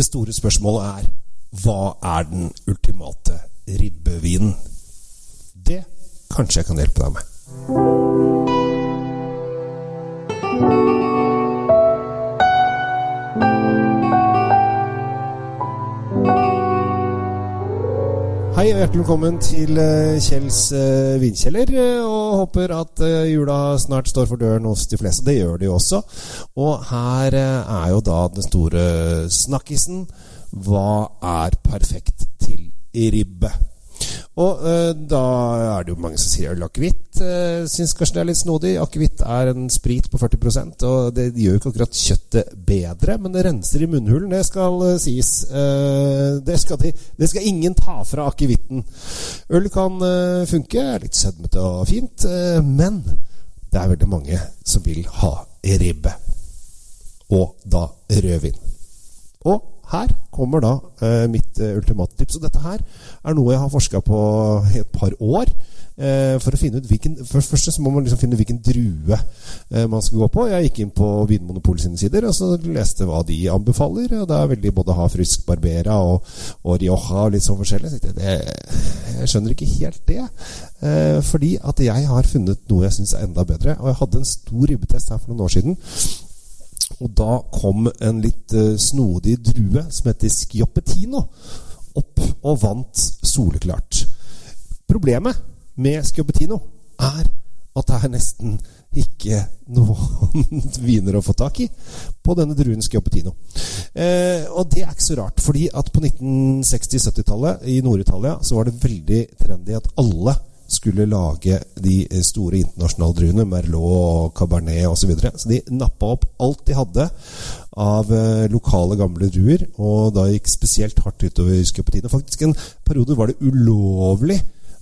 Det store spørsmålet er hva er den ultimate ribbevinen? Det kanskje jeg kan hjelpe deg med. Hei og hjertelig velkommen til eh, Kjells eh, vinkjeller. eh, Og håper at jula snart står for døren hos de fleste. Det gjør de også. Og her er jo da den store snakkisen. Hva er perfekt til ribbe? Og eh, da er det jo mange som sier øl og akevitt. Eh, Syns kanskje det er litt snodig. Akevitt er en sprit på 40% og det gjør jo ikke akkurat kjøttet bedre, men det renser i munnhulen, det skal eh, sies. Eh, det, skal de, det skal ingen ta fra akevitten. Øl kan eh, funke, er litt sødmete og fint, eh, men det er veldig mange som vil ha ribbe. Og da rødvin. Og her kommer da eh, mitt eh, ultimate tips. Og dette her er noe jeg har forska på i et par år. Eh, for å finne ut hvilken for Først så må man liksom finne hvilken drue eh, man skal gå på. Jeg gikk inn på Vinmonopolet sine sider og så leste hva de anbefaler. Og det er veldig både ha frisk Barbera og, og Rioja og litt sånn forskjellig. Så det, jeg skjønner ikke helt det. Eh, fordi at jeg har funnet noe jeg syns er enda bedre. Og jeg hadde en stor ribbetest her for noen år siden. Og da kom en litt uh, snodig drue som heter Schioppettino opp og vant soleklart. Problemet med Schioppettino er at det er nesten ikke noen viner å få tak i på denne druen Schioppettino. Eh, og det er ikke så rart, fordi at på 1960-70-tallet i Nord-Italia så var det veldig trendy at alle skulle lage de store internasjonale druene, Merlot Cabernet osv. Så, videre. så de nappa opp alt de hadde av eh, lokale, gamle druer, og da gikk spesielt hardt utover Schioppettino. Faktisk en periode var det ulovlig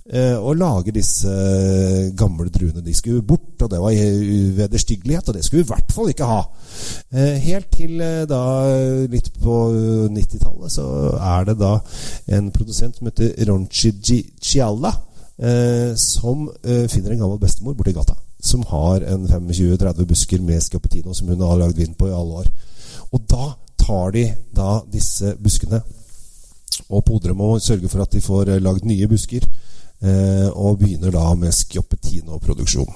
eh, å lage disse eh, gamle druene. De skulle bort, og det var uvederstyggelighet, og det skulle vi i hvert fall ikke ha. Eh, helt til eh, da litt på 90-tallet så er det da en produsent som heter Ronchi Cialla eh, som eh, finner en gammel bestemor borti gata. Som har en 25-30 busker med Schioppettino som hun har lagd vin på i alle år. Og da tar de da disse buskene og podrer med å sørge for at de får eh, lagd nye busker. Eh, og begynner da med Schioppettino-produksjon.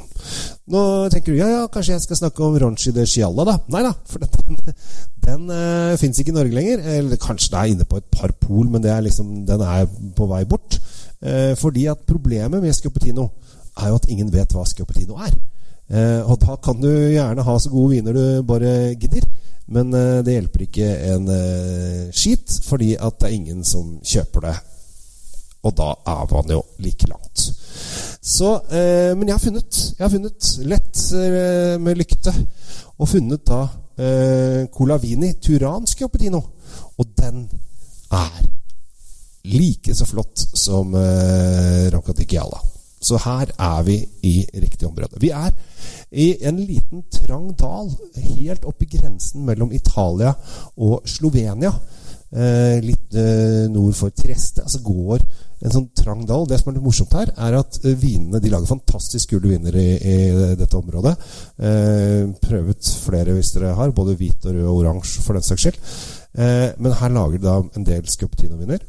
Nå tenker du ja, ja, kanskje jeg skal snakke om Ronchi de Chialla, da. Nei da, for den, den eh, fins ikke i Norge lenger. Eller kanskje det er inne på et par pol, men er liksom, den er på vei bort. Eh, fordi at problemet med Schioppettino er jo at ingen vet hva Schioppettino er. Eh, og da kan du gjerne ha så gode viner du bare gidder. Men eh, det hjelper ikke en eh, skit, fordi at det er ingen som kjøper det. Og da er man jo like langt. Så, eh, men jeg har funnet, jeg har funnet lett eh, med lykte, og funnet da Colavini Turan Schioppettino. Og den er like så flott som eh, Roncatichiala. Så her er vi i riktig område. Vi er i en liten trang dal helt oppe i grensen mellom Italia og Slovenia. Eh, litt eh, nord for Treste. Altså går en sånn trang dal. Det som er litt morsomt her, er at eh, vinene de lager fantastisk gule viner i, i dette området. Eh, prøvet flere hvis dere har, både hvit og rød og oransje for den saks skyld. Eh, men her lager de da en del Scuppetino-viner.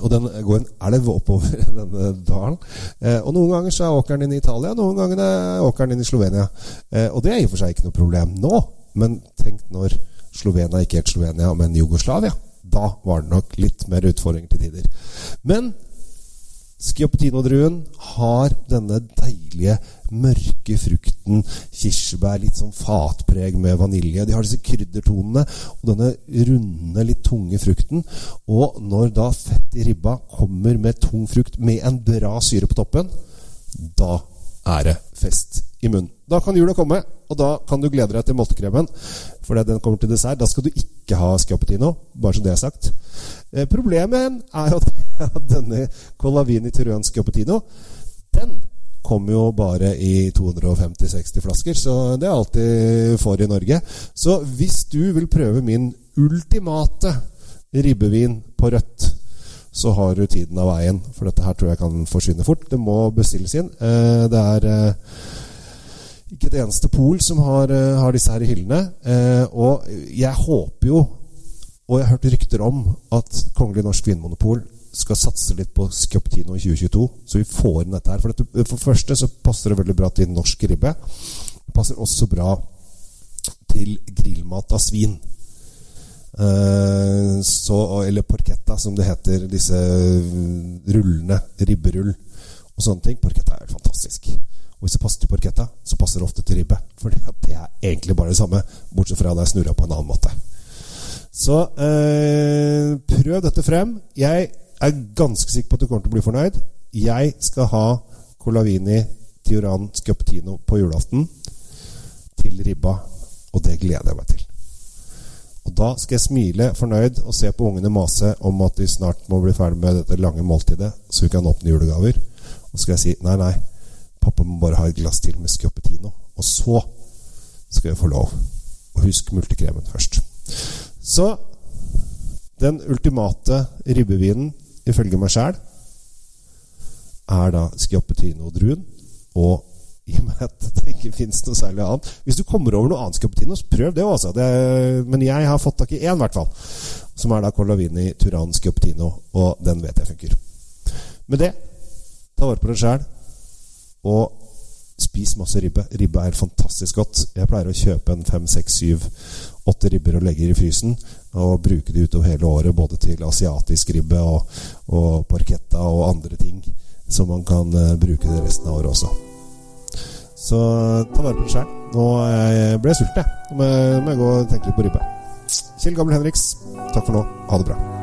Og den går en elv oppover denne dalen. Eh, og noen ganger så er åkeren inn i Italia, noen ganger er åkeren inn i Slovenia. Eh, og det er i og for seg ikke noe problem nå, men tenk når Slovenia ikke het Slovenia, men Jugoslavia. Da var det nok litt mer utfordringer til tider. Men Schioppettino-druen har denne deilige, mørke frukten, kirsebær, litt sånn fatpreg med vanilje. De har disse kryddertonene og denne runde, litt tunge frukten. Og når da fett i ribba kommer med tung frukt med en bra syre på toppen, da er det fest i munnen. Da kan jula komme, og da kan du glede deg til moltekremen. For den kommer til dessert. Da skal du ikke ha scappatino, bare så det er sagt. Eh, problemet er jo at denne Colavini Tyran scappatino den kommer jo bare i 250-60 flasker, så det er alltid for i Norge. Så hvis du vil prøve min ultimate ribbevin på rødt, så har du tiden av veien. For dette her tror jeg kan forsvinne fort. Det må bestilles inn. Eh, det er eh, ikke et eneste pol som har, eh, har disse her i hyllene. Og jeg håper jo Og jeg har hørt rykter om at Kongelig Norsk Vinmonopol skal satse litt på Scoptino i 2022, så vi får inn dette her. For, dette, for første så passer det veldig bra til norsk ribbe. Det passer også bra til grillmat av svin. Uh, så, eller porchetta, som det heter. Disse rullene. Ribberull og sånne ting. Porchetta er fantastisk. Og hvis det passer til porchetta, så passer det ofte til ribbe. For det er egentlig bare det samme, bortsett fra det er snurra på en annen måte. Så uh, prøv dette frem. Jeg er ganske sikker på at du kommer til å bli fornøyd. Jeg skal ha Colavini Tioran Scuptino på julaften til ribba, og det gleder jeg meg til. Og da skal jeg smile fornøyd og se på ungene mase om at de snart må bli ferdig med dette lange måltidet, så vi kan åpne julegaver. Og så skal jeg si nei, nei, pappa må bare ha et glass til med Scuptino. Og så skal jeg få lov. Og husk multekremen først. Så den ultimate ribbevinen ifølge meg sjæl, er da Schioppettino-druen. Og i og med at det ikke fins noe særlig annet Hvis du kommer over noe annet Schioppettino, så prøv det også. Det, men jeg har fått tak i én, i hvert fall. Som er da Colavini Turan Schioppettino. Og den vet jeg funker. Med det, ta vare på deg sjæl. Og spis masse ribbe. Ribbe er fantastisk godt. Jeg pleier å kjøpe en fem, seks, syv, åtte ribber og legger i frysen og bruke de utover hele året, både til asiatisk ribbe og, og parketta og andre ting som man kan uh, bruke det resten av året også. Så ta vare på deg sjøl. Nå ble jeg sulten, jeg. Nå må jeg gå og tenke litt på ribbe. Kjell Gammel Henriks, takk for nå. Ha det bra.